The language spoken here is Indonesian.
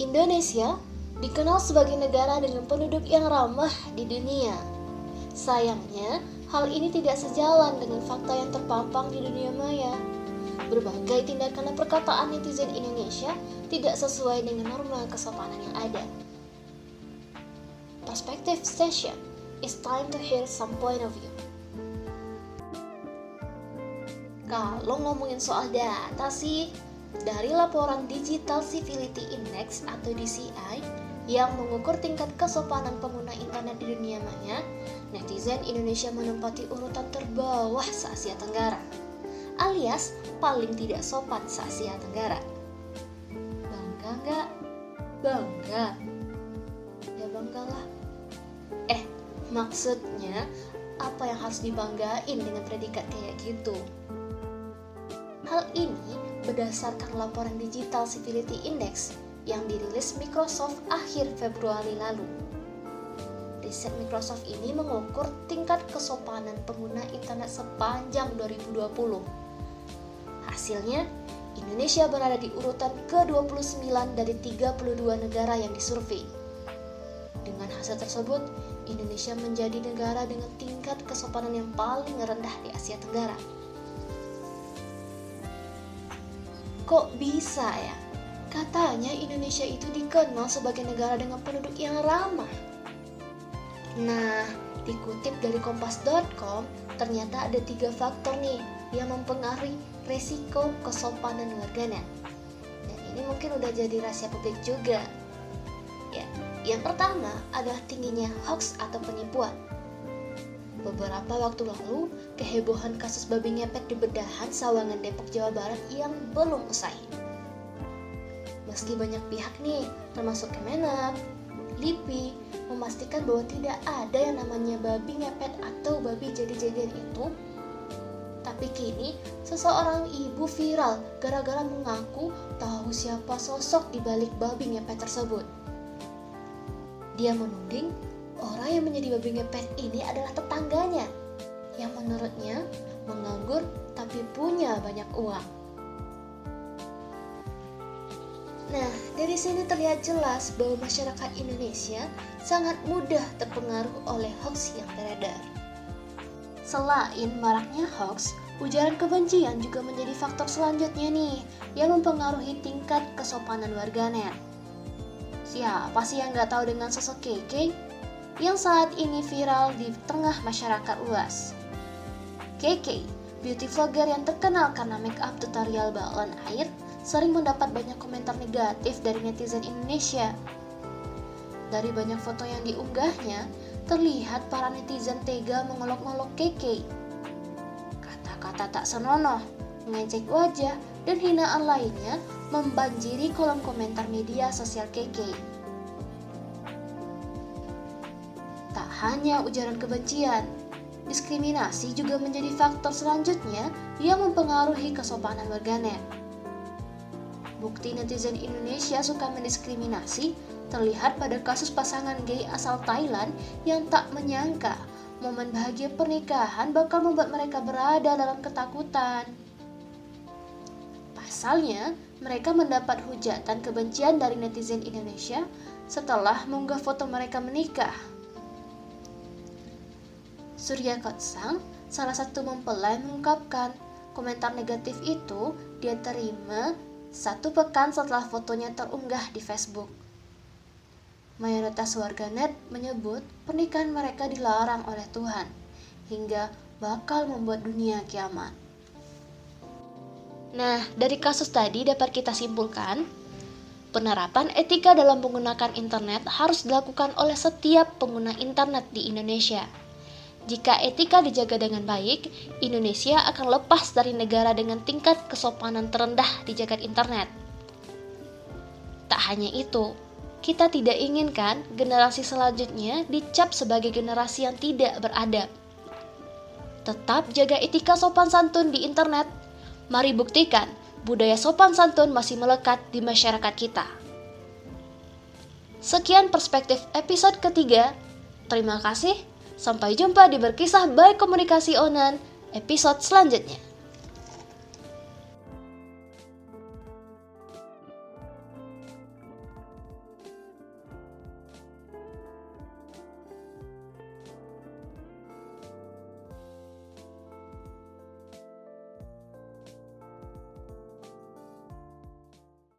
Indonesia dikenal sebagai negara dengan penduduk yang ramah di dunia. Sayangnya, hal ini tidak sejalan dengan fakta yang terpampang di dunia maya. Berbagai tindakan dan perkataan netizen Indonesia tidak sesuai dengan norma kesopanan yang ada. Perspective Station, it's time to hear some point of view. Kalau ngomongin soal data sih, dari laporan Digital Civility Index atau DCI yang mengukur tingkat kesopanan pengguna internet di dunia maya, netizen Indonesia menempati urutan terbawah se-Asia Tenggara, alias paling tidak sopan se-Asia Tenggara. Bangga nggak? Bangga? Ya banggalah. Eh, maksudnya apa yang harus dibanggain dengan predikat kayak gitu? Hal ini berdasarkan laporan Digital Civility Index yang dirilis Microsoft akhir Februari lalu. Riset Microsoft ini mengukur tingkat kesopanan pengguna internet sepanjang 2020. Hasilnya, Indonesia berada di urutan ke-29 dari 32 negara yang disurvei. Dengan hasil tersebut, Indonesia menjadi negara dengan tingkat kesopanan yang paling rendah di Asia Tenggara. Kok bisa ya? Katanya Indonesia itu dikenal sebagai negara dengan penduduk yang ramah. Nah, dikutip dari kompas.com, ternyata ada tiga faktor nih yang mempengaruhi resiko kesopanan warganet. Dan ini mungkin udah jadi rahasia publik juga. Ya, yang pertama adalah tingginya hoax atau penipuan. Beberapa waktu lalu, kehebohan kasus babi ngepet di bedahan Sawangan Depok Jawa Barat yang belum usai. Meski banyak pihak nih, termasuk Kemenak, LIPI, memastikan bahwa tidak ada yang namanya babi ngepet atau babi jadi-jadian itu, tapi kini seseorang ibu viral gara-gara mengaku tahu siapa sosok di balik babi ngepet tersebut. Dia menuding orang yang menjadi babi ngepet ini adalah tetangganya yang menurutnya menganggur tapi punya banyak uang. Nah, dari sini terlihat jelas bahwa masyarakat Indonesia sangat mudah terpengaruh oleh hoax yang beredar. Selain maraknya hoax, ujaran kebencian juga menjadi faktor selanjutnya nih yang mempengaruhi tingkat kesopanan warganet. Siapa sih yang nggak tahu dengan sosok Keke yang saat ini viral di tengah masyarakat luas? Keke, beauty vlogger yang terkenal karena make up tutorial balon air, sering mendapat banyak komentar negatif dari netizen Indonesia. Dari banyak foto yang diunggahnya, terlihat para netizen tega mengolok-olok Keke. Kata-kata tak senonoh, mengejek wajah, dan hinaan lainnya membanjiri kolom komentar media sosial Keke. Tak hanya ujaran kebencian, diskriminasi juga menjadi faktor selanjutnya yang mempengaruhi kesopanan warganet. Bukti netizen Indonesia suka mendiskriminasi terlihat pada kasus pasangan gay asal Thailand yang tak menyangka momen bahagia pernikahan bakal membuat mereka berada dalam ketakutan. Pasalnya, mereka mendapat hujatan kebencian dari netizen Indonesia setelah mengunggah foto mereka menikah. Surya Kotsang, salah satu mempelai mengungkapkan komentar negatif itu dia terima satu pekan setelah fotonya terunggah di Facebook. Mayoritas warganet menyebut pernikahan mereka dilarang oleh Tuhan hingga bakal membuat dunia kiamat. Nah, dari kasus tadi dapat kita simpulkan, penerapan etika dalam menggunakan internet harus dilakukan oleh setiap pengguna internet di Indonesia. Jika etika dijaga dengan baik, Indonesia akan lepas dari negara dengan tingkat kesopanan terendah di jagat internet. Tak hanya itu, kita tidak inginkan generasi selanjutnya dicap sebagai generasi yang tidak beradab. Tetap jaga etika sopan santun di internet. Mari buktikan budaya sopan santun masih melekat di masyarakat kita. Sekian perspektif episode ketiga. Terima kasih. Sampai jumpa di berkisah baik komunikasi onan episode selanjutnya.